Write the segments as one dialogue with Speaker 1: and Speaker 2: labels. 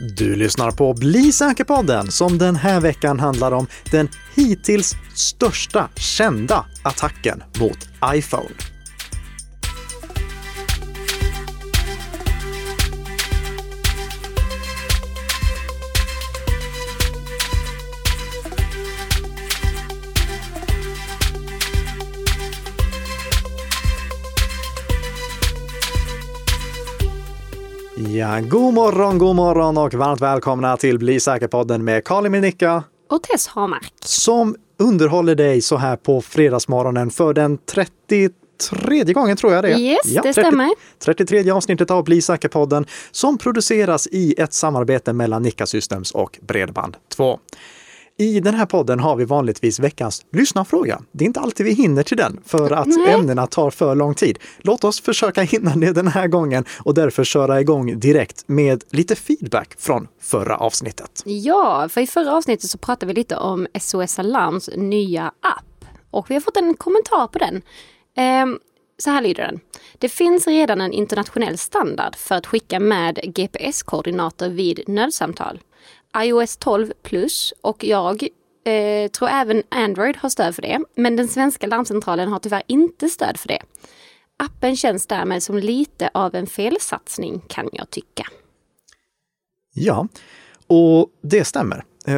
Speaker 1: Du lyssnar på Bli säker-podden som den här veckan handlar om den hittills största kända attacken mot iPhone. Ja, god morgon, god morgon och varmt välkomna till Bli säker-podden med Karli Minicka
Speaker 2: Och Tess Hamark.
Speaker 1: som underhåller dig så här på fredagsmorgonen för den 33 gången tror jag det.
Speaker 2: Yes, det
Speaker 1: 30
Speaker 2: stämmer.
Speaker 1: 33 avsnittet av Bli säker-podden som produceras i ett samarbete mellan Nika Systems och Bredband2. I den här podden har vi vanligtvis veckans lyssnarfråga. Det är inte alltid vi hinner till den för att
Speaker 2: Nej.
Speaker 1: ämnena tar för lång tid. Låt oss försöka hinna det den här gången och därför köra igång direkt med lite feedback från förra avsnittet.
Speaker 2: Ja, för i förra avsnittet så pratade vi lite om SOS Alarms nya app. Och vi har fått en kommentar på den. Ehm, så här lyder den. Det finns redan en internationell standard för att skicka med GPS-koordinater vid nödsamtal iOS 12 plus och jag eh, tror även Android har stöd för det. Men den svenska larmcentralen har tyvärr inte stöd för det. Appen känns därmed som lite av en felsatsning kan jag tycka.
Speaker 1: Ja, och det stämmer. Eh,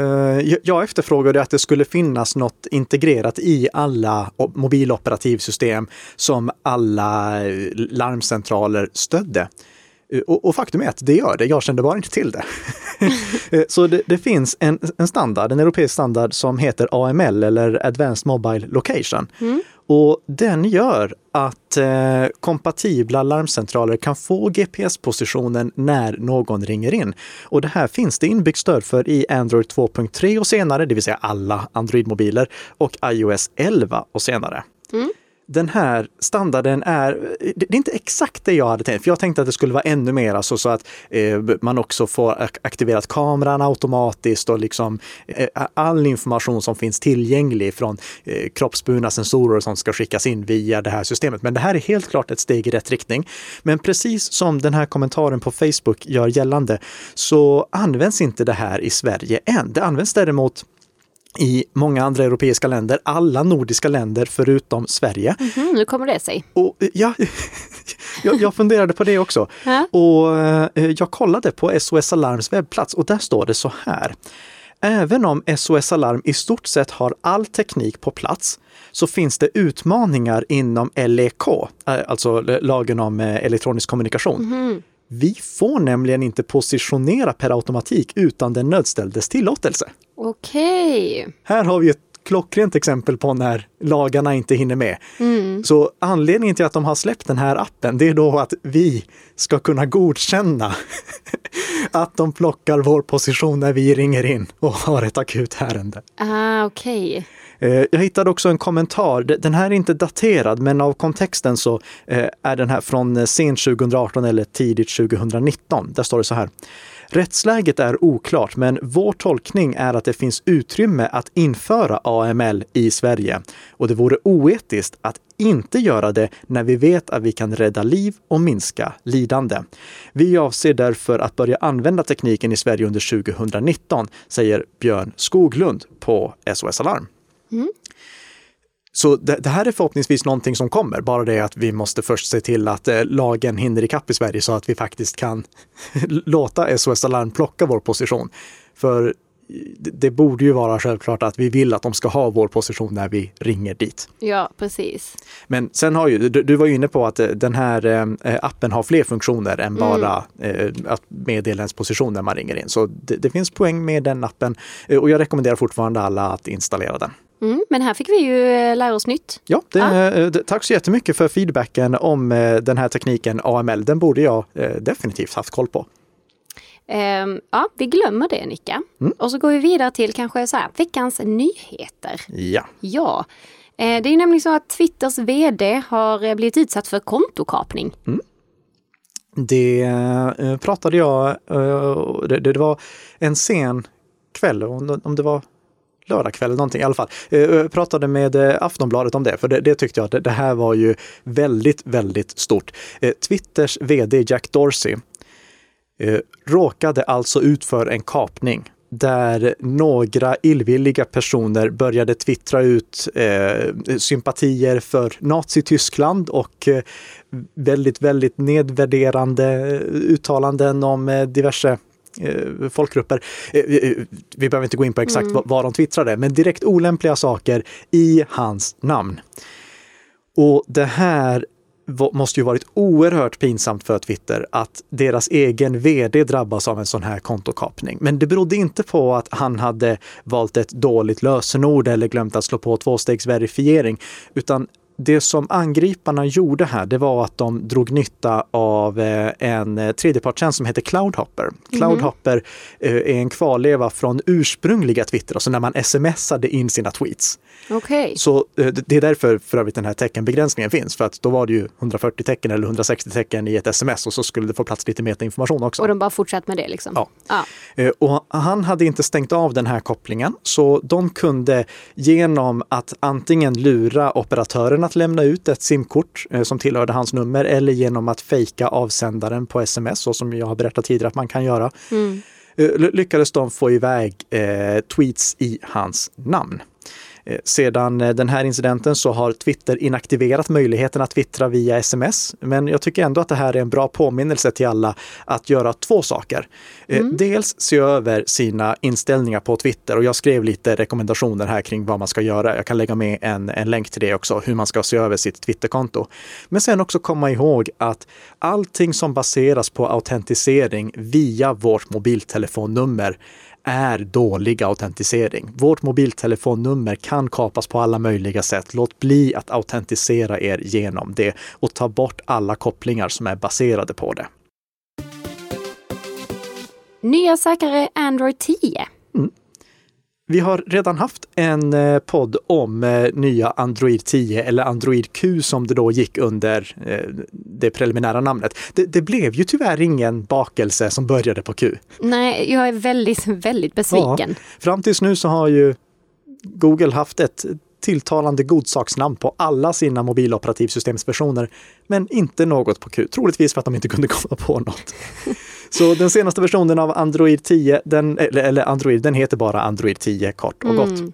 Speaker 1: jag- efterfrågade att det skulle finnas något integrerat i alla mobiloperativsystem som alla eh, larmcentraler stödde. Eh, Och, och faktum är att det gör det, jag kände bara inte till det. Eh, Så det, det finns en, en standard, en europeisk standard som heter AML eller Advanced Mobile Location. Och den gör att eh, kompatibla larmcentraler kan få GPS-positionen när någon ringer in. Och det här finns det inbyggt stöd för i Android 2.3 och senare, det vill säga alla Android-mobiler, och iOS 11 och senare. Den här standarden är, det är inte exakt det jag hade tänkt, för jag tänkte att det skulle vara ännu mer alltså så att eh, man också får ak- aktiverat kameran automatiskt och liksom eh, all information som finns tillgänglig från eh, kroppsburna sensorer som ska skickas in via det här systemet. Men det här är helt klart ett steg i rätt riktning. Men precis som den här kommentaren på Facebook gör gällande så används inte det här i Sverige än. Det används däremot i många andra europeiska länder, alla nordiska länder förutom Sverige.
Speaker 2: Mm, hur kommer det sig?
Speaker 1: Och ja, jag, jag funderade på det också. Och eh, jag kollade på SOS Alarms webbplats och där står det så här. Även om SOS Alarm i stort sett har all teknik på plats så finns det utmaningar inom LEK, eh, alltså lagen om eh, elektronisk kommunikation. Vi får nämligen inte positionera per automatik utan den nödställdes tillåtelse.
Speaker 2: Okej.
Speaker 1: Här har vi ett klockrent exempel på när lagarna inte hinner med. Så anledningen till att de har släppt den här appen, det är då att vi ska kunna godkänna att de plockar vår position när vi ringer in och har ett akut ärende.
Speaker 2: Ah, okej.
Speaker 1: Eh, Jag hittade också en kommentar. Den här är inte daterad, men av kontexten så eh, är den här från eh, sent 2018 eller tidigt 2019. Där står det så här. Rättsläget är oklart, men vår tolkning är att det finns utrymme att införa AML i Sverige och det vore oetiskt att inte göra det när vi vet att vi kan rädda liv och minska lidande. Vi avser därför att börja använda tekniken i Sverige under 2019, säger Björn Skoglund på SOS Alarm. Mm. Så det, det här är förhoppningsvis någonting som kommer, bara det att vi måste först se till att eh, lagen hinner ikapp i Sverige så att vi faktiskt kan låta SOS Alarm plocka vår position. För det, det borde ju vara självklart att vi vill att de ska ha vår position när vi ringer dit.
Speaker 2: Ja, precis.
Speaker 1: Men sen har ju, du, du var ju inne på att eh, den här eh, appen har fler funktioner än bara eh, att meddela ens position när man ringer in. Så det, det finns poäng med den appen eh, och jag rekommenderar fortfarande alla att installera den.
Speaker 2: Mm, men här fick vi ju eh, lära oss nytt.
Speaker 1: Ja, det, det, tack så jättemycket för feedbacken om eh, den här tekniken AML. Den borde jag definitivt haft koll på.
Speaker 2: Ehm, ja, vi glömmer det Nicka. Och så går vi vidare till kanske så här, veckans nyheter.
Speaker 1: Ja,
Speaker 2: Ja, det är ju nämligen så att Twitters vd har blivit utsatt för kontokapning.
Speaker 1: det eh, pratade jag, det, det var en sen kväll, om det var lördagkväll eller någonting i alla fall. Jag pratade med eh, Aftonbladet om det, för det, det tyckte jag att det, här var ju väldigt, väldigt stort. Twitters vd Jack Dorsey råkade alltså ut för en kapning där några illvilliga personer började twittra ut eh, sympatier för Nazityskland och eh, väldigt, väldigt nedvärderande uttalanden om eh, diverse eh, folkgrupper. Eh, vi behöver inte gå in på exakt mm. vad, vad de twittrade, men direkt olämpliga saker i hans namn. Och det här måste ju varit oerhört pinsamt för Twitter att deras egen vd drabbas av en sån här kontokapning. Men det berodde inte på att han hade valt ett dåligt lösenord eller glömt att slå på tvåstegsverifiering, utan det som angriparna gjorde här, det var att de drog nytta av eh, en eh, tredjepartstjänst som heter Cloudhopper. Mm. Cloudhopper eh, är en kvarleva från ursprungliga Twitter, alltså när man smsade in sina tweets.
Speaker 2: Okay.
Speaker 1: Så det är därför för övrigt den här teckenbegränsningen finns, för att då var det ju 140 tecken eller 160 tecken i ett sms och så skulle det få plats lite metainformation också.
Speaker 2: Och de bara fortsatt med det liksom?
Speaker 1: Ja. Ah. Och han hade inte stängt av den här kopplingen, så de kunde genom att antingen lura operatören att lämna ut ett simkort eh, som tillhörde hans nummer eller genom att fejka avsändaren på sms, så som jag har berättat tidigare att man kan göra. Mm. Lyckades de få iväg eh, tweets i hans namn. Eh, sedan eh, den här incidenten så har Twitter inaktiverat möjligheten att twittra via sms. Men jag tycker ändå att det här är en bra påminnelse till alla att göra två saker. Eh, mm. Dels se över sina inställningar på Twitter och jag skrev lite rekommendationer här kring vad man ska göra. Jag kan lägga med en, en länk till det också, hur man ska se över sitt Twitterkonto. Men sen också komma ihåg att allting som baseras på autentisering via vårt mobiltelefonnummer är dålig autentisering. Vårt mobiltelefonnummer kan kapas på alla möjliga sätt. Låt bli att autentisera er genom det och ta bort alla kopplingar som är baserade på det.
Speaker 2: Nya säkrare Android 10. Mm.
Speaker 1: Vi har redan haft en eh, podd om eh, nya Android 10 eller Android Q som det då gick under eh, det preliminära namnet. Det, det, blev ju tyvärr ingen bakelse som började på Q.
Speaker 2: Nej, jag är väldigt, väldigt besviken. Ja,
Speaker 1: fram tills nu så har ju Google haft ett tilltalande godsaksnamn på alla sina mobiloperativsystemsversioner, men inte något på Q. Troligtvis för att de inte kunde komma på något. Så den senaste versionen av Android 10, den, eller, eller Android, den heter bara Android 10 kort och gott. Mm.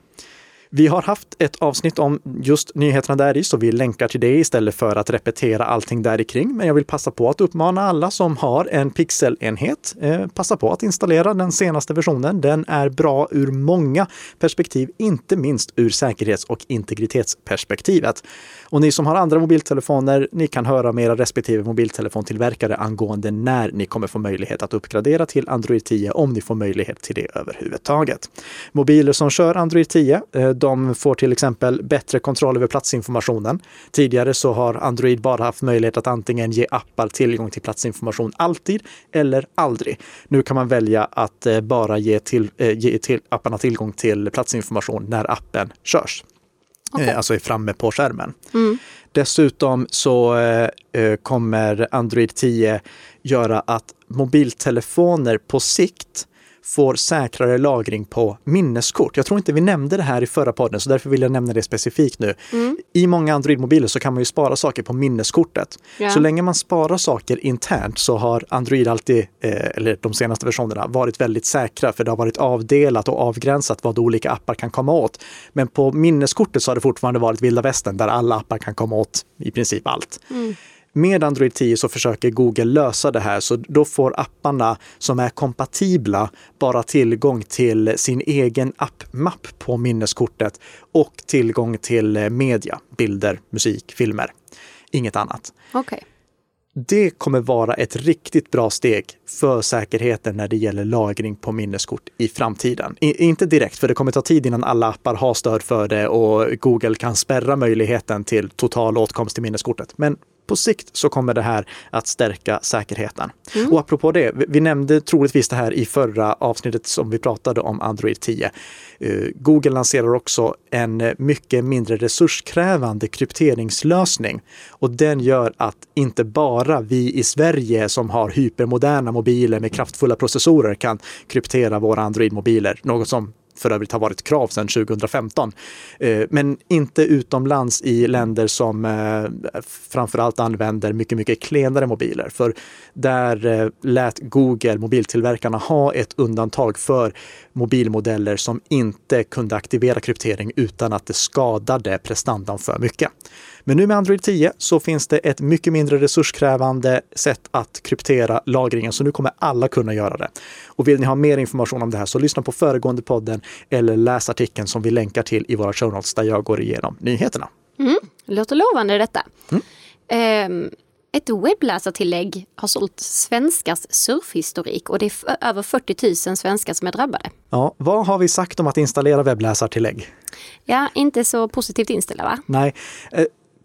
Speaker 1: Vi har haft ett avsnitt om just nyheterna där i, så vi länkar till det istället för att repetera allting där kring. Men jag vill passa på att uppmana alla som har en pixelenhet, eh, passa på att installera den senaste versionen. Den är bra ur många perspektiv, inte minst ur säkerhets och integritetsperspektivet. Och ni som har andra mobiltelefoner, ni kan höra med era respektive mobiltelefontillverkare angående när ni kommer få möjlighet att uppgradera till Android 10 om ni får möjlighet till det överhuvudtaget. Mobiler som kör Android 10, eh, de får till exempel bättre kontroll över platsinformationen. Tidigare så har Android bara haft möjlighet att antingen ge appar tillgång till platsinformation alltid eller aldrig. Nu kan man välja att eh, bara ge, till, eh, ge till apparna tillgång till platsinformation när appen körs. Okay. Alltså är framme på skärmen. Mm. Dessutom så eh, kommer Android 10 göra att mobiltelefoner på sikt får säkrare lagring på minneskort. Jag tror inte vi nämnde det här i förra podden, så därför vill jag nämna det specifikt nu. Mm. I många Android-mobiler så kan man ju spara saker på minneskortet. Yeah. Så länge man sparar saker internt så har Android alltid, eh, eller de senaste versionerna, varit väldigt säkra för det har varit avdelat och avgränsat vad olika appar kan komma åt. Men på minneskortet så har det fortfarande varit vilda västern där alla appar kan komma åt i princip allt. Mm. Med Android 10 så försöker Google lösa det här, så då får apparna som är kompatibla bara tillgång till sin egen appmapp på minneskortet och tillgång till eh, media, bilder, musik, filmer. Inget annat.
Speaker 2: Okay.
Speaker 1: Det kommer vara ett riktigt bra steg för säkerheten när det gäller lagring på minneskort i framtiden. I, inte direkt, för det kommer ta tid innan alla appar har stöd för det och Google kan spärra möjligheten till total åtkomst till minneskortet. Men på sikt så kommer det här att stärka säkerheten. Mm. Och apropå det, vi nämnde troligtvis det här i förra avsnittet som vi pratade om Android 10. Eh, Google lanserar också en mycket mindre resurskrävande krypteringslösning och den gör att inte bara vi i Sverige som har hypermoderna mobiler med kraftfulla processorer kan kryptera våra Android-mobiler, något som för övrigt har varit krav sedan 2015. Eh, men inte utomlands i länder som eh, framförallt använder mycket, mycket klenare mobiler. För där eh, lät Google, mobiltillverkarna, ha ett undantag för mobilmodeller som inte kunde aktivera kryptering utan att det skadade prestandan för mycket. Men nu med Android 10 så finns det ett mycket mindre resurskrävande sätt att kryptera lagringen, så nu kommer alla kunna göra det. Och vill ni ha mer information om det här så lyssna på föregående podden eller läs artikeln som vi länkar till i våra show notes där jag går igenom nyheterna.
Speaker 2: Mm, låter lovande detta. Mm. Um, ett webbläsartillägg har sålt svenskars surfhistorik och det är över 40 000 svenskar som är drabbade.
Speaker 1: Ja, vad har vi sagt om att installera webbläsartillägg?
Speaker 2: Ja, inte så positivt inställda va?
Speaker 1: Nej.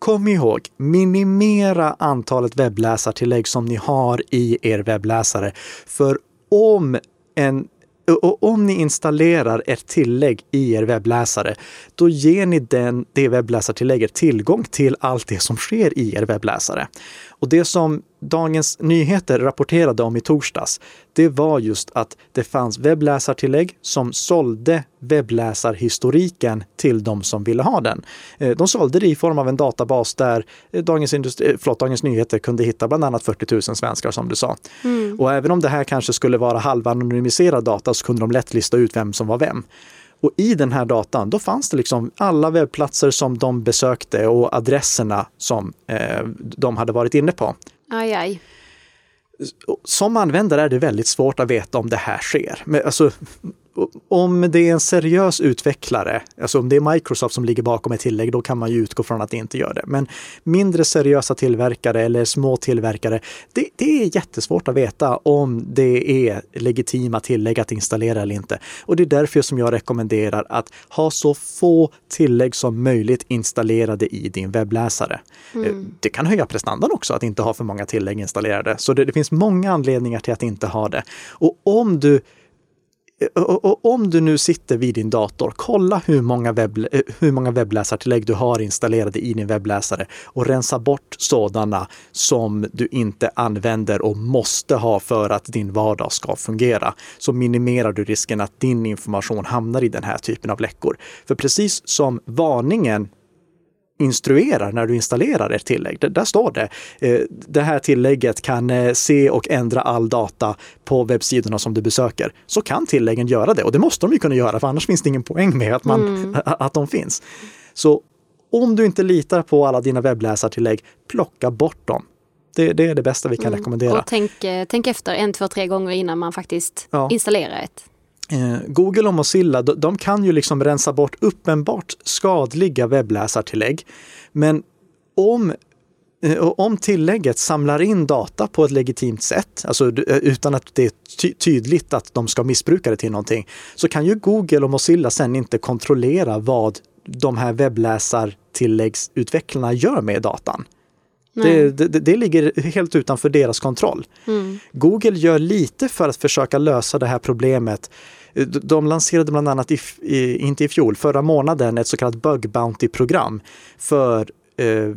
Speaker 1: Kom ihåg, minimera antalet webbläsartillägg som ni har i er webbläsare. För om en och om ni installerar ett tillägg i er webbläsare, då ger ni den, det webbläsartillägget tillgång till allt det som sker i er webbläsare. Och det som Dagens Nyheter rapporterade om i torsdags, det var just att det fanns webbläsartillägg som sålde webbläsarhistoriken till de som ville ha den. Eh, de sålde det i form av en databas där Dagens, Industri, eh, förlåt, Dagens Nyheter kunde hitta bland annat 40 000 svenskar som du sa. Mm. Och även om det här kanske skulle vara halvanonymiserad data så kunde de lätt lista ut vem som var vem. Och i den här datan, då fanns det liksom alla webbplatser som de besökte och adresserna som eh, de hade varit inne på.
Speaker 2: Aj, aj.
Speaker 1: Som användare är det väldigt svårt att veta om det här sker. Men alltså, om det är en seriös utvecklare, alltså om det är Microsoft som ligger bakom ett tillägg, då kan man ju utgå från att det inte gör det. Men mindre seriösa tillverkare eller små tillverkare, det, det är jättesvårt att veta om det är legitima tillägg att installera eller inte. Och det är därför som jag rekommenderar att ha så få tillägg som möjligt installerade i din webbläsare. Mm. Det kan höja prestandan också att inte ha för många tillägg installerade. Så det, det finns många anledningar till att inte ha det. Och om du Eh, och om du nu sitter vid din dator, kolla hur många, webb, eh, hur många webbläsartillägg du har installerade i din webbläsare och rensa bort sådana som du inte använder och måste ha för att din vardag ska fungera. Så minimerar du risken att din information hamnar i den här typen av läckor. För precis som varningen instruerar när du installerar ett tillägg. Där står det. Eh, det här tillägget kan eh, se och ändra all data på webbsidorna som du besöker. Så kan tilläggen göra det och det måste de ju kunna göra för annars finns det ingen poäng med att, man, mm. att de finns. Så om du inte litar på alla dina webbläsartillägg, plocka bort dem. Det, det är det bästa vi kan mm. rekommendera.
Speaker 2: Och tänk, eh, tänk efter en, två, tre gånger innan man faktiskt ja. installerar ett.
Speaker 1: Eh, Google och Mozilla, de kan ju liksom rensa bort uppenbart skadliga webbläsartillägg. Men om eh, om tillägget samlar in data på ett legitimt sätt, alltså eh, utan att det är ty tydligt att de ska missbruka det till någonting, så kan ju Google och Mozilla sen inte kontrollera vad de här webbläsartilläggsutvecklarna gör med datan. Det, det, det, ligger helt utanför deras kontroll. Mm. Google gör lite för att försöka lösa det här problemet de lanserade bland annat, i, i, inte i fjol, förra månaden ett så kallat bug bounty-program för eh,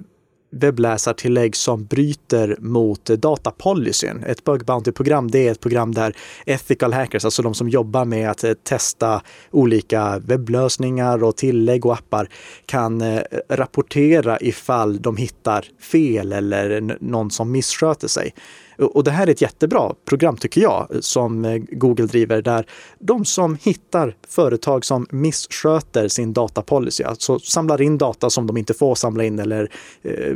Speaker 1: webbläsartillägg som bryter mot datapolicyn. Ett bug bounty-program det är ett program där ethical hackers, alltså de som jobbar med att eh, testa olika webblösningar och tillägg och appar, kan eh, rapportera ifall de hittar fel eller någon som missköter sig. Och det här är ett jättebra program tycker jag som eh, Google driver där de som hittar företag som missköter sin datapolicy, alltså samlar in data som de inte får samla in eller eh,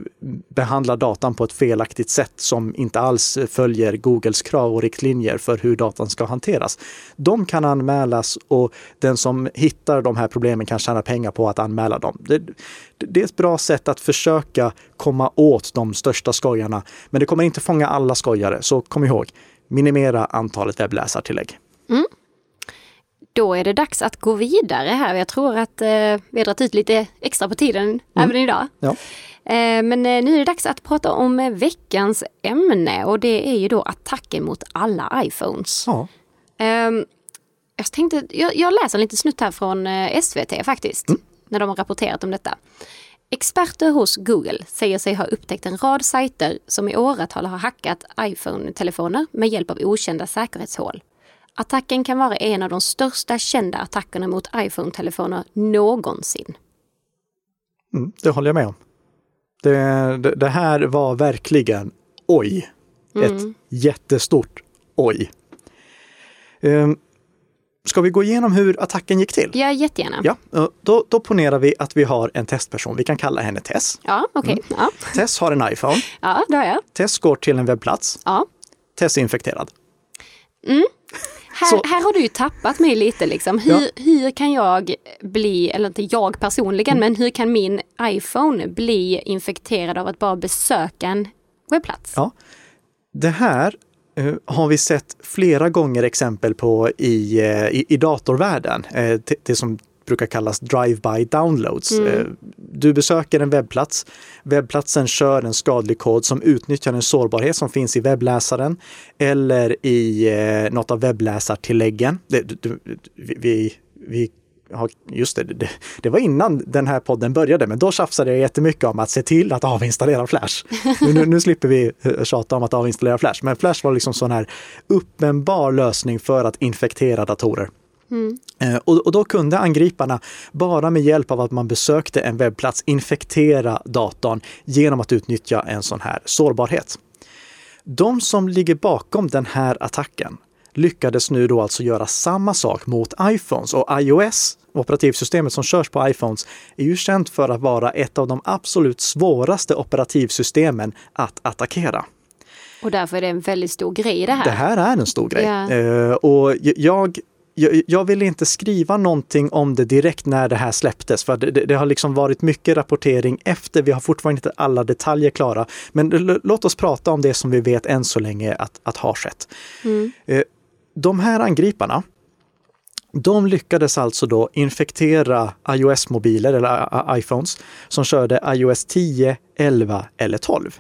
Speaker 1: behandlar datan på ett felaktigt sätt som inte alls följer Googles krav och riktlinjer för hur datan ska hanteras. De kan anmälas och den som hittar de här problemen kan tjäna pengar på att anmäla dem. Det, det är ett bra sätt att försöka komma åt de största skojarna. Men det kommer inte fånga alla skojare, så kom ihåg, minimera antalet webbläsartillägg. Mm.
Speaker 2: Då är det dags att gå vidare här. Jag tror att eh, vi har dragit ut lite extra på tiden mm. även idag. Ja. Eh, men eh, nu är det dags att prata om veckans ämne och det är ju då attacken mot alla iPhones. Ja. Eh, jag, tänkte, jag, jag läser lite snutt här från eh, SVT faktiskt. Mm när de har rapporterat om detta. Experter hos Google säger sig ha upptäckt en rad sajter som i åratal har hackat iPhone-telefoner med hjälp av okända säkerhetshål. Attacken kan vara en av de största kända attackerna mot iPhone-telefoner någonsin.
Speaker 1: Mm, det håller jag med om. Det, det, det här var verkligen oj. Ett
Speaker 2: Mm.
Speaker 1: jättestort oj. Um, ska vi gå igenom hur attacken gick till?
Speaker 2: Ja, jättegärna.
Speaker 1: Ja, eh, då, då ponerar vi att vi har en testperson. Vi kan kalla henne Tess.
Speaker 2: Ja, okej.
Speaker 1: Mm.
Speaker 2: Ja.
Speaker 1: Tess har en iPhone.
Speaker 2: ja, det har jag.
Speaker 1: Tess går till en webbplats.
Speaker 2: Ja.
Speaker 1: Tess är infekterad.
Speaker 2: Här,
Speaker 1: Så-
Speaker 2: här har du ju tappat mig lite. Liksom. Hur,
Speaker 1: Ja.
Speaker 2: hur kan jag bli, eller inte jag personligen,
Speaker 1: Mm.
Speaker 2: men hur kan min iPhone bli infekterad av att bara besöka en webbplats?
Speaker 1: Ja. Det här eh, har vi sett flera gånger exempel på i, eh, i, i datorvärlden. Eh, det, det som brukar kallas drive-by downloads. Eh, Du besöker en webbplats. Webbplatsen kör en skadlig kod som utnyttjar en sårbarhet som finns i webbläsaren eller i eh, något av webbläsartilläggen. Det, du- vi, vi, just det, det, det var innan den här podden började, men då tjafsade jag jättemycket om att se till att avinstallera Flash. Nu, nu, nu slipper vi eh, tjata om att avinstallera Flash, men Flash var liksom sån här uppenbar lösning för att infektera datorer. Eh, Och, och då kunde angriparna bara med hjälp av att man besökte en webbplats infektera datorn genom att utnyttja en sån här sårbarhet. De som ligger bakom den här attacken lyckades nu då alltså göra samma sak mot iPhones och iOS, operativsystemet som körs på iPhones, är ju känt för att vara ett av de absolut svåraste operativsystemen att attackera.
Speaker 2: Och därför är det en väldigt stor grej det här.
Speaker 1: Det här är en stor grej. Eh, och jag, jag, jag vill inte skriva någonting om det direkt när det här släpptes, för det, det, det har liksom varit mycket rapportering efter. Vi har fortfarande inte alla detaljer klara. Men låt oss prata om det som vi vet än så länge att, att har skett. Eh, de här angriparna, de lyckades alltså då infektera iOS-mobiler eller iPhones som körde iOS 10, 11 eller 12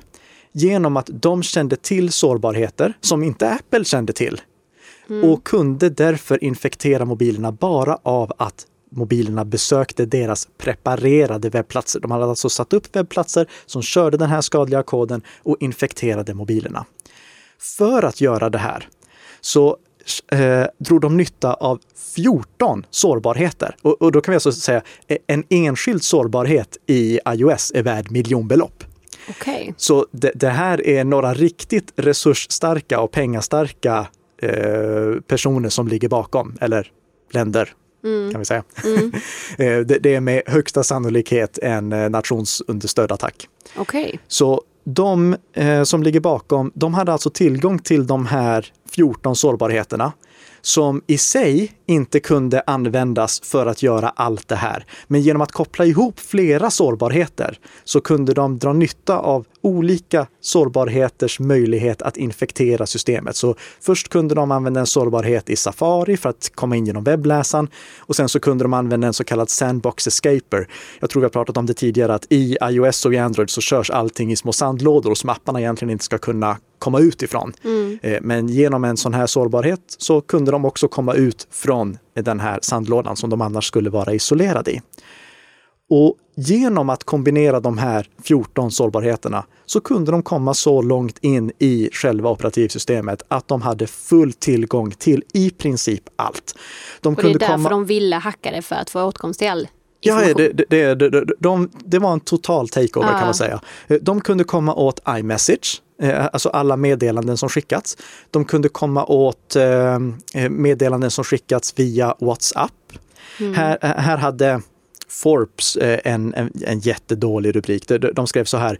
Speaker 1: genom att de kände till sårbarheter som inte Apple kände till och kunde därför infektera mobilerna bara av att mobilerna besökte deras preparerade webbplatser. De hade alltså satt upp webbplatser som körde den här skadliga koden och infekterade mobilerna. För att göra det här så eh, drog de nytta av 14 sårbarheter. Och, och då kan vi alltså säga eh, en enskild sårbarhet i iOS är värd miljonbelopp.
Speaker 2: Okej.
Speaker 1: Så det, det här är några riktigt resursstarka och pengastarka eh, personer som ligger bakom, eller länder kan vi säga. Eh, det, det är med högsta sannolikhet en eh, nationsunderstödd attack.
Speaker 2: Okej.
Speaker 1: Så de eh, som ligger bakom, de hade alltså tillgång till de här 14 sårbarheterna som i sig inte kunde användas för att göra allt det här. Men genom att koppla ihop flera sårbarheter så kunde de dra nytta av olika sårbarheters möjlighet att infektera systemet. Så först kunde de använda en sårbarhet i Safari för att komma in genom webbläsaren och sen så kunde de använda en så kallad sandbox escaper. Jag tror vi har pratat om det tidigare att i iOS och i Android så körs allting i små sandlådor som apparna egentligen inte ska kunna komma ut ifrån. Eh, Men genom en sån här sårbarhet så kunde de också komma ut från den här sandlådan som de annars skulle vara isolerade i. Och genom att kombinera de här 14 sårbarheterna så kunde de komma så långt in i själva operativsystemet att de hade full tillgång till i princip allt. De
Speaker 2: Och det är därför de ville hacka det för att få åtkomst till all
Speaker 1: Ja, det, det, det, det, de, det var en total takeover kan
Speaker 2: Ja.
Speaker 1: man säga. Eh, De kunde komma åt iMessage, eh, alltså alla meddelanden som skickats. De kunde komma åt eh, meddelanden som skickats via WhatsApp. Här, eh, här hade Forbes eh, en, en, en jättedålig rubrik. De, de skrev så här.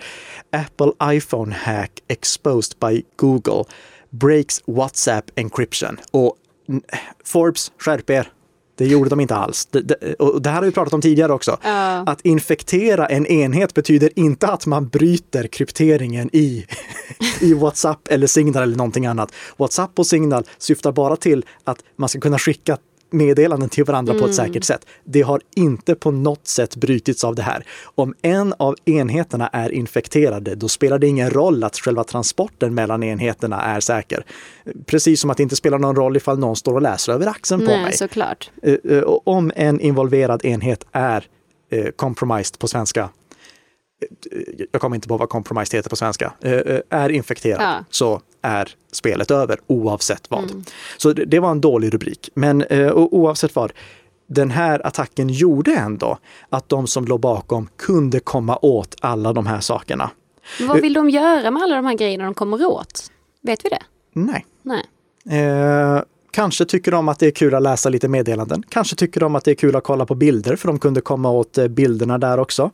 Speaker 1: Apple iPhone hack exposed by Google breaks WhatsApp encryption. Och mm, Forbes, skärp er. Det gjorde de inte alls. Det, det, och det här har vi pratat om tidigare också.
Speaker 2: Ja.
Speaker 1: Att infektera en enhet betyder inte att man bryter krypteringen i, i WhatsApp eller Signal eller någonting annat. WhatsApp och Signal syftar bara till att man ska kunna skicka meddelanden till varandra på ett säkert sätt. Det har inte på något sätt brutits av det här. Om en av enheterna är infekterade, då spelar det ingen roll att själva transporten mellan enheterna är säker. Precis som att det inte spelar någon roll ifall någon står och läser över axeln på
Speaker 2: Nej,
Speaker 1: mig.
Speaker 2: såklart.
Speaker 1: Eh, eh, om en involverad enhet är eh, compromised på svenska, jag kommer inte på vad compromised heter på svenska, eh, är infekterad
Speaker 2: Ja.
Speaker 1: så är spelet över oavsett vad. Så det, det var en dålig rubrik. Men eh, oavsett vad, den här attacken gjorde ändå att de som låg bakom kunde komma åt alla de här sakerna.
Speaker 2: Men vad vill de göra med alla de här grejerna de kommer åt? Vet vi det?
Speaker 1: Nej.
Speaker 2: Nej.
Speaker 1: Eh, kanske tycker de att det är kul att läsa lite meddelanden. Kanske tycker de att det är kul att kolla på bilder för de kunde komma åt eh, bilderna där också.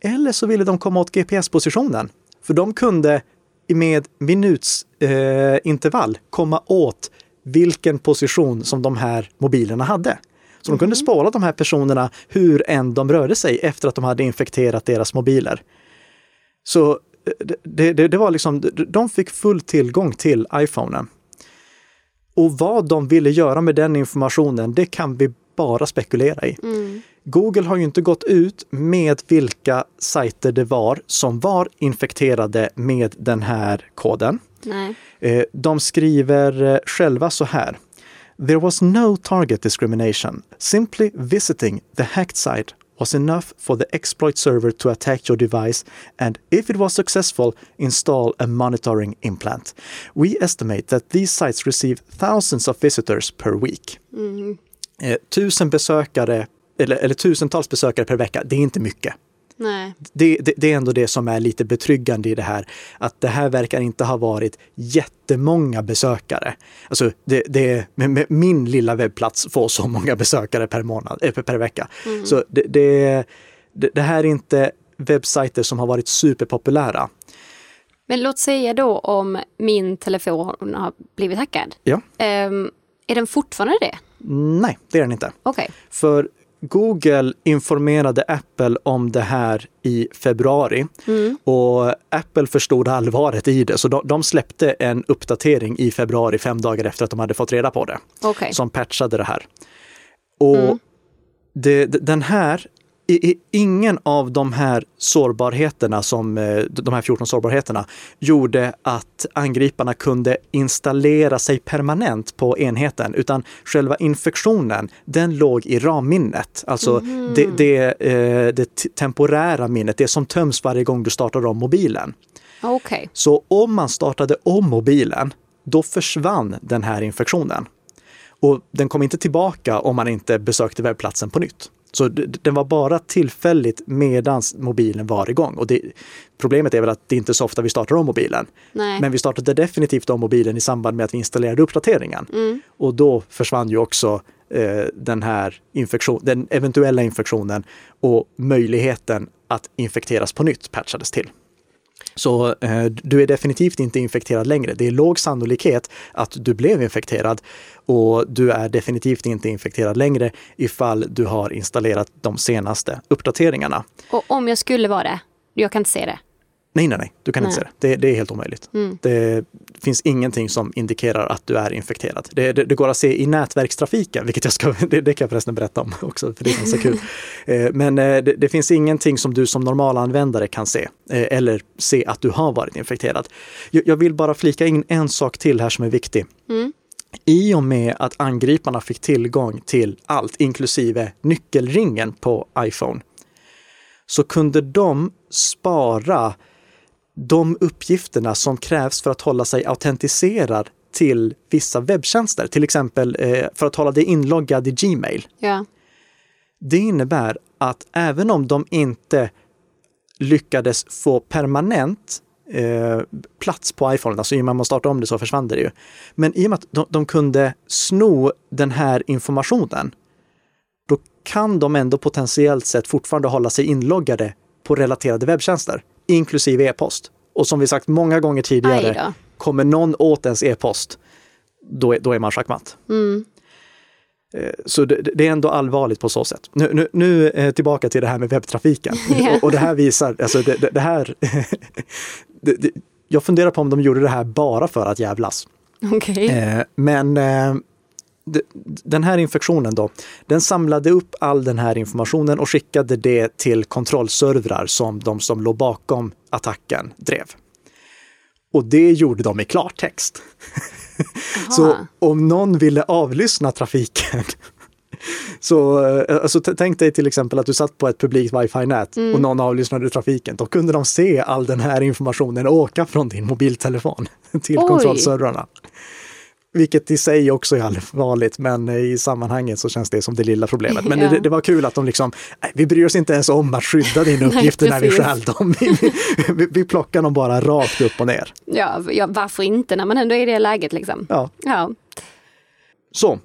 Speaker 1: Eller så ville de komma åt GPS-positionen. För de kunde med minutsintervall eh, komma åt vilken position som de här mobilerna hade. Så de kunde spåra de här personerna hur än de rörde sig efter att de hade infekterat deras mobiler. Så eh, det, det, det var liksom, de fick full tillgång till iPhonen. Och vad de ville göra med den informationen, det kan vi bara spekulera i. Google har ju inte gått ut med vilka sajter det var som var infekterade med den här koden.
Speaker 2: Nej.
Speaker 1: Eh, De skriver eh, själva så här. There was no target discrimination. Simply visiting the hacked site was enough for the exploit server to attack your device and if it was successful, install a monitoring implant. We estimate that these sites receive thousands of visitors per week. Eh, tusen besökare, eller, eller tusentals besökare per vecka, det är inte mycket. Det, det, det är ändå det som är lite betryggande i det här. Att det här verkar inte ha varit jättemånga besökare. Alltså det, det, min lilla webbplats får så många besökare per, månad, eh, per, vecka. Så det, det, det, här är inte webbsajter som har varit superpopulära.
Speaker 2: Men låt säga då om min telefon har blivit hackad.
Speaker 1: Ja.
Speaker 2: Ehm, är den fortfarande det?
Speaker 1: Nej, det är den inte.
Speaker 2: Okej.
Speaker 1: För Google informerade Apple om det här i februari och Apple förstod allvaret i det. Så de, de släppte en uppdatering i februari, fem dagar efter att de hade fått reda på det,
Speaker 2: Okej.
Speaker 1: som patchade det här. Och det, d- den här, ingen av de här sårbarheterna, som, eh, de här 14 sårbarheterna, gjorde att angriparna kunde installera sig permanent på enheten, utan själva infektionen, den låg i RAM-minnet. Alltså det, det, eh, det temporära minnet, det som töms varje gång du startar om mobilen.
Speaker 2: Okej.
Speaker 1: Så om man startade om mobilen, då försvann den här infektionen. Och den kom inte tillbaka om man inte besökte webbplatsen på nytt. Så den var bara tillfälligt medan mobilen var igång. Och det, problemet är väl att det inte är så ofta vi startar om mobilen.
Speaker 2: Nej.
Speaker 1: Men vi startade definitivt om mobilen i samband med att vi installerade uppdateringen. Och då försvann ju också eh, den här infektion, den eventuella infektionen och möjligheten att infekteras på nytt patchades till. Så eh, du är definitivt inte infekterad längre. Det är låg sannolikhet att du blev infekterad och du är definitivt inte infekterad längre ifall du har installerat de senaste uppdateringarna.
Speaker 2: Och om jag skulle vara det? Jag kan inte se det.
Speaker 1: Nej, nej, nej, du kan inte
Speaker 2: Nej.
Speaker 1: se det. det. Det är helt omöjligt. Det finns ingenting som indikerar att du är infekterad. Det, det, det går att se i nätverkstrafiken, vilket jag ska, det, det kan jag förresten berätta om också, för det är ganska kul. Eh, Men eh, det, finns ingenting som du som normalanvändare kan se eh, eller se att du har varit infekterad. Jag, jag vill bara flika in en sak till här som är viktig. I och med att angriparna fick tillgång till allt, inklusive nyckelringen på iPhone, så kunde de spara de uppgifterna som krävs för att hålla sig autentiserad till vissa webbtjänster, till exempel eh, för att hålla dig inloggad i Gmail.
Speaker 2: Ja.
Speaker 1: Det innebär att även om de inte lyckades få permanent eh, plats på iPhone, alltså i och med att man startade om det så försvann det ju. Men i och med att de, de kunde sno den här informationen, då kan de ändå potentiellt sett fortfarande hålla sig inloggade på relaterade webbtjänster, inklusive e-post. Och som vi sagt många gånger tidigare, kommer någon åt ens e-post, då då är man schackmatt. Eh, Så det, det är ändå allvarligt på så sätt. Nu, nu, nu eh, tillbaka till det här med webbtrafiken.
Speaker 2: Ja.
Speaker 1: och, och det här visar, alltså det, det, det här... jag funderar på om de gjorde det här bara för att jävlas.
Speaker 2: Okej.
Speaker 1: Eh, men den här infektionen då, den samlade upp all den här informationen och skickade det till kontrollservrar som de som låg bakom attacken drev. Och det gjorde de i klartext. Så om någon ville avlyssna trafiken Så eh, alltså, tänk dig till exempel att du satt på ett publikt wifi-nät och någon avlyssnade trafiken. Då kunde de se all den här informationen åka från din mobiltelefon till
Speaker 2: Oj.
Speaker 1: kontrollservrarna. Vilket i sig också är allvarligt, men i sammanhanget så känns det som det lilla problemet. Men
Speaker 2: Ja.
Speaker 1: det, det var kul att de liksom, nej, vi bryr oss inte ens om att skydda dina uppgifter när vi stjäl dem. Vi, vi, vi plockar dem bara rakt upp och ner.
Speaker 2: Ja, ja, varför inte när man ändå är i det läget liksom?
Speaker 1: Ja.
Speaker 2: Ja.
Speaker 1: Så,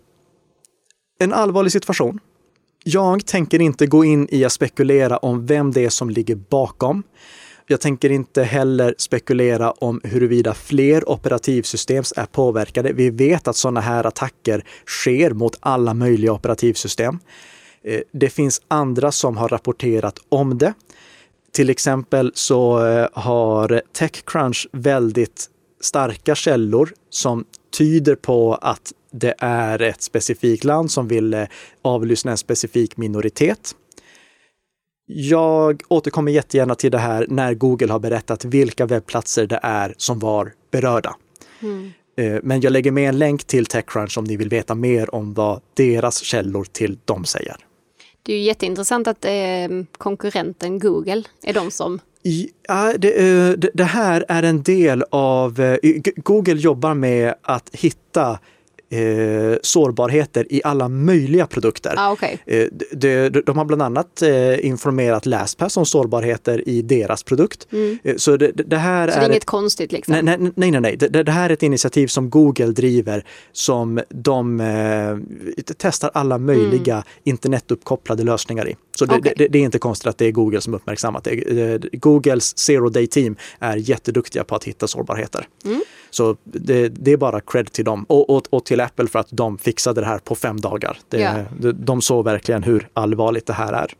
Speaker 1: en allvarlig situation. Jag tänker inte gå in i att spekulera om vem det är som ligger bakom. Jag tänker inte heller spekulera om huruvida fler operativsystem är påverkade. Vi vet att sådana här attacker sker mot alla möjliga operativsystem. Eh, det finns andra som har rapporterat om det. Till exempel så eh, har Techcrunch väldigt starka källor som tyder på att det är ett specifikt land som vill eh, avlyssna en specifik minoritet. Jag återkommer jättegärna till det här när Google har berättat vilka webbplatser det är som var berörda. Eh, Men jag lägger med en länk till Techcrunch om ni vill veta mer om vad deras källor till dem säger.
Speaker 2: Det är jätteintressant att eh, konkurrenten Google är de som...
Speaker 1: Ja, det, eh, det, det här är en del av... Google jobbar med att hitta eh, sårbarheter i alla möjliga produkter.
Speaker 2: Ja, okej.
Speaker 1: Eh, de, de, de har bland annat eh, informerat LastPass om sårbarheter i deras produkt. Eh, Så det, det här
Speaker 2: Så det är
Speaker 1: är...
Speaker 2: inget konstigt liksom?
Speaker 1: Nej, nej, nej, nej. Det, det- här är ett initiativ som Google driver som de eh, testar alla möjliga internetuppkopplade lösningar i. Så det,
Speaker 2: Okej.
Speaker 1: det, det är inte konstigt att det är Google som uppmärksammat det. Eh, Googles Zero Day Team är jätteduktiga på att hitta sårbarheter. Så det, det är bara cred till dem och, och, och till Apple för att de fixade det här på fem dagar. Det,
Speaker 2: Ja.
Speaker 1: de, de såg verkligen hur allvarligt det här är.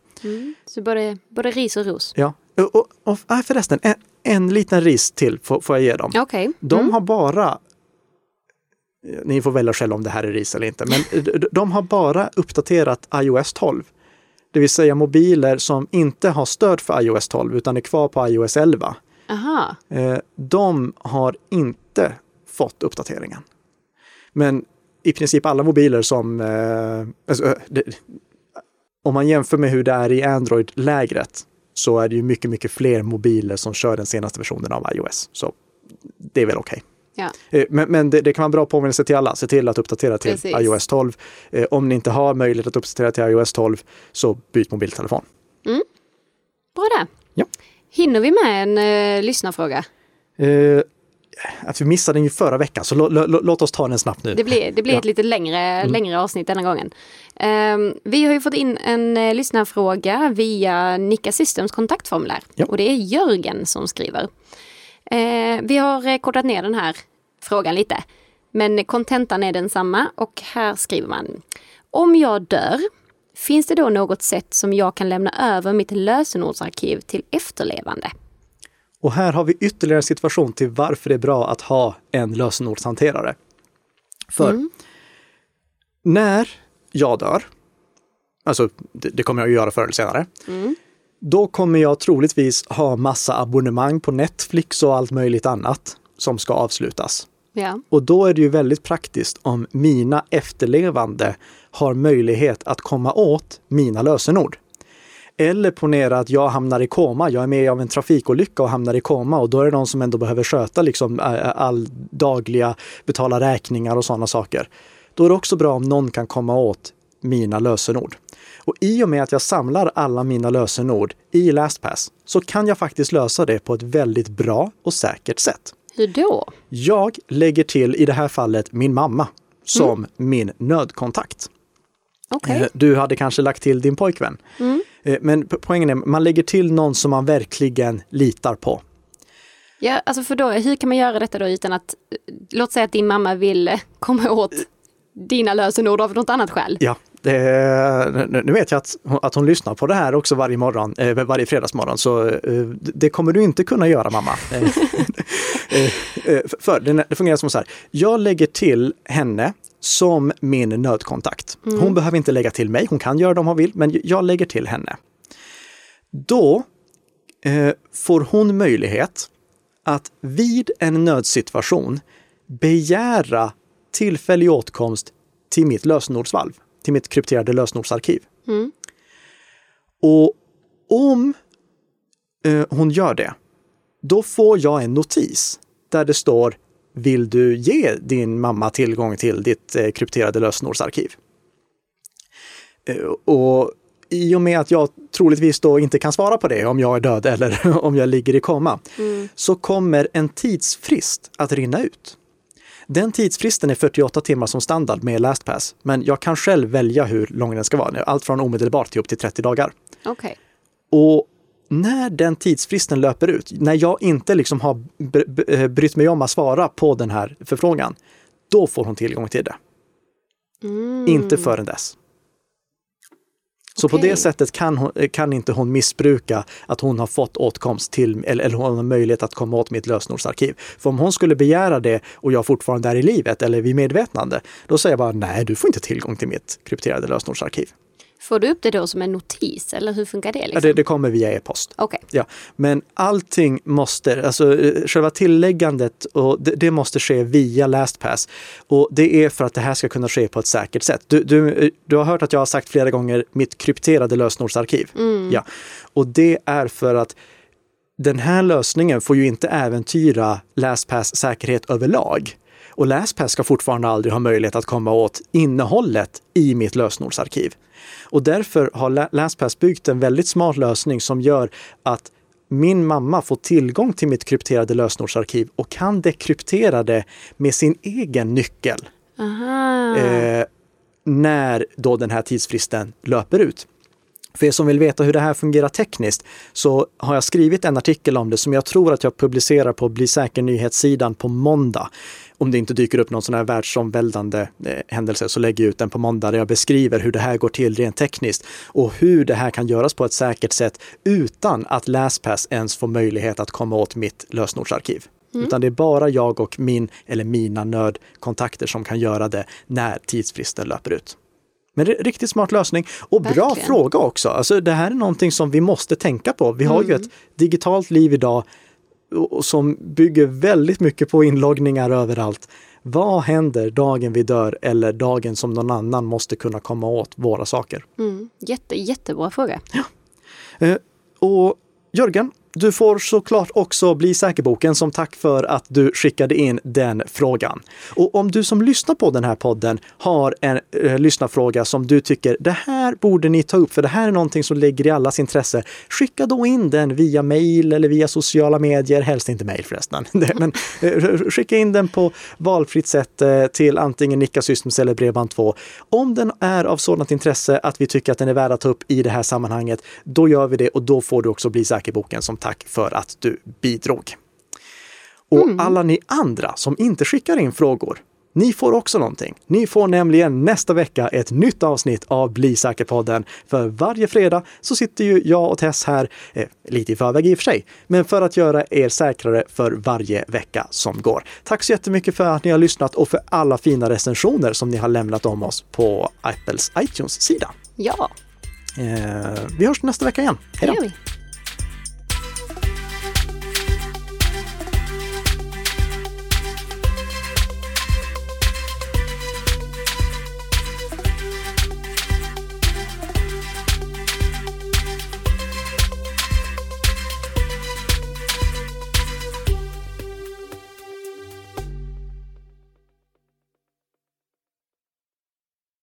Speaker 2: Så både, både ris och ros?
Speaker 1: Ja. Och, och, och ah, förresten, en, en liten ris till får, får jag ge dem.
Speaker 2: Okej.
Speaker 1: De har bara, ni får välja själva om det här är ris eller inte, men de har bara uppdaterat iOS 12. Det vill säga mobiler som inte har stöd för iOS 12 utan är kvar på iOS 11.
Speaker 2: Aha.
Speaker 1: Eh, De har inte fått uppdateringen. Men i princip alla mobiler som... eh, Alltså, eh, det, om man jämför med hur det är i Android-lägret så är det ju mycket, mycket fler mobiler som kör den senaste versionen av iOS. Så det är väl okej.
Speaker 2: Ja.
Speaker 1: Eh, Men, men det, det kan vara en bra påminnelse till alla. Se till att uppdatera till
Speaker 2: Precis.
Speaker 1: iOS 12. Eh, Om ni inte har möjlighet att uppdatera till iOS 12 så byt mobiltelefon.
Speaker 2: Bra det.
Speaker 1: Ja.
Speaker 2: Hinner vi med en eh, lyssnarfråga?
Speaker 1: Eh, att vi missade den ju förra veckan, så lå- lå- låt oss ta den snabbt nu.
Speaker 2: Det blir, det blir
Speaker 1: Ja.
Speaker 2: ett lite längre, längre avsnitt denna gången. Ehm, vi har ju fått in en uh, lyssnarfråga via Nika Systems kontaktformulär.
Speaker 1: Ja.
Speaker 2: Och det är Jörgen som skriver. Eh, vi har eh, kortat ner den här frågan lite. Men kontentan är densamma och här skriver man. Om jag dör, finns det då något sätt som jag kan lämna över mitt lösenordsarkiv till efterlevande?
Speaker 1: Och här har vi ytterligare en situation till varför det är bra att ha en lösenordshanterare. För när jag dör, alltså det, det kommer jag att göra förr eller senare, då kommer jag troligtvis ha massa abonnemang på Netflix och allt möjligt annat som ska avslutas.
Speaker 2: Ja.
Speaker 1: Och då är det ju väldigt praktiskt om mina efterlevande har möjlighet att komma åt mina lösenord. Eller ponera att jag hamnar i koma, jag är med av en trafikolycka och hamnar i koma och då är det någon som ändå behöver sköta liksom all dagliga, betala räkningar och sådana saker. Då är det också bra om någon kan komma åt mina lösenord. Och i och med att jag samlar alla mina lösenord i LastPass så kan jag faktiskt lösa det på ett väldigt bra och säkert sätt.
Speaker 2: Hur då?
Speaker 1: Jag lägger till i det här fallet min mamma som min nödkontakt.
Speaker 2: Okej.
Speaker 1: Eh, Du hade kanske lagt till din pojkvän. Eh, Men po- poängen är, man lägger till någon som man verkligen litar på.
Speaker 2: Ja, alltså för då, hur kan man göra detta då utan att, eh, låt säga att din mamma vill komma åt dina lösenord av något annat skäl?
Speaker 1: Ja, det, nu vet jag att att hon lyssnar på det här också varje morgon, eh, varje fredagsmorgon, så eh, det kommer du inte kunna göra mamma. Eh, För det, fungerar som så här, jag lägger till henne som min nödkontakt. Hon behöver inte lägga till mig, hon kan göra det om hon vill, men jag lägger till henne. Då eh, får hon möjlighet att vid en nödsituation begära tillfällig åtkomst till mitt lösenordsvalv. Till mitt krypterade lösenordsarkiv.
Speaker 2: Mm.
Speaker 1: Och om eh, hon gör det, då får jag en notis där det står Vill du ge din mamma tillgång till ditt eh, krypterade lösenordsarkiv? Eh, och i och med att jag troligtvis då inte kan svara på det om jag är död eller om jag ligger i koma,
Speaker 2: Mm.
Speaker 1: så kommer en tidsfrist att rinna ut. Den tidsfristen är 48 timmar som standard med LastPass, men jag kan själv välja hur lång den ska vara. Allt från omedelbart till upp till 30 dagar.
Speaker 2: Okej.
Speaker 1: Och när den tidsfristen löper ut, när jag inte liksom har eh, brytt mig om att svara på den här förfrågan, då får hon tillgång till det.
Speaker 2: Mm.
Speaker 1: Inte förrän dess. Så på
Speaker 2: Okej.
Speaker 1: det sättet kan, hon, kan inte hon missbruka att hon har fått åtkomst till, eller, eller hon har möjlighet att komma åt mitt lösenordsarkiv. För om hon skulle begära det och jag fortfarande är i livet eller vid medvetande, då säger jag bara nej, du får inte tillgång till mitt krypterade lösenordsarkiv.
Speaker 2: Får du upp det då som en notis eller hur funkar det?
Speaker 1: Ja,
Speaker 2: Liksom?
Speaker 1: det, det kommer via e-post.
Speaker 2: Okej.
Speaker 1: Ja, men allting måste, alltså eh, själva tilläggandet, och det, det måste ske via LastPass. Och det är för att det här ska kunna ske på ett säkert sätt. Du, du, eh, du har hört att jag har sagt flera gånger mitt krypterade lösenordsarkiv. Ja, och det är för att den här lösningen får ju inte äventyra LastPass säkerhet överlag. Och LastPass ska fortfarande aldrig ha möjlighet att komma åt innehållet i mitt lösenordsarkiv. Och därför har La- LastPass byggt en väldigt smart lösning som gör att min mamma får tillgång till mitt krypterade lösenordsarkiv och kan dekryptera det med sin egen nyckel eh, när då den här tidsfristen löper ut. För er som vill veta hur det här fungerar tekniskt så har jag skrivit en artikel om det som jag tror att jag publicerar på Bli säker nyhetssidan på måndag. Om det inte dyker upp någon sån här världsomvälvande eh, händelse så lägger jag ut den på måndag där jag beskriver hur det här går till rent tekniskt och hur det här kan göras på ett säkert sätt utan att LastPass ens får möjlighet att komma åt mitt lösenordsarkiv. Utan det är bara jag och min eller mina nödkontakter som kan göra det när tidsfristen löper ut. Men det är en riktigt smart lösning och bra
Speaker 2: Verkligen.
Speaker 1: fråga också. Alltså det här är någonting som vi måste tänka på. Vi har ju ett digitalt liv idag och- som bygger väldigt mycket på inloggningar överallt. Vad händer dagen vi dör eller dagen som någon annan måste kunna komma åt våra saker?
Speaker 2: Mm. Jätte, jättebra fråga.
Speaker 1: Eh, och Jörgen, du får såklart också bli säkerboken som tack för att du skickade in den frågan. Och om du som lyssnar på den här podden har en eh, lyssnarfråga som du tycker det här borde ni ta upp för det här är någonting som ligger i allas intresse. Skicka då in den via mail eller via sociala medier, helst inte mail förresten. Men eh, skicka in den på valfritt sätt eh, till antingen Nicka Systems eller Bredband2. Om den är av sådant intresse att vi tycker att den är värd att ta upp i det här sammanhanget, då gör vi det och då får du också bli säkerboken som tack för att du bidrog. Och alla ni andra som inte skickar in frågor, ni får också någonting. Ni får nämligen nästa vecka ett nytt avsnitt av Bli säker-podden. För varje fredag så sitter ju jag och Tess här, eh, lite i förväg i och för sig, men för att göra er säkrare för varje vecka som går. Tack så jättemycket för att ni har lyssnat och för alla fina recensioner som ni har lämnat om oss på Apples iTunes-sida.
Speaker 2: Ja,
Speaker 1: Eh, vi hörs nästa vecka igen. Hej då!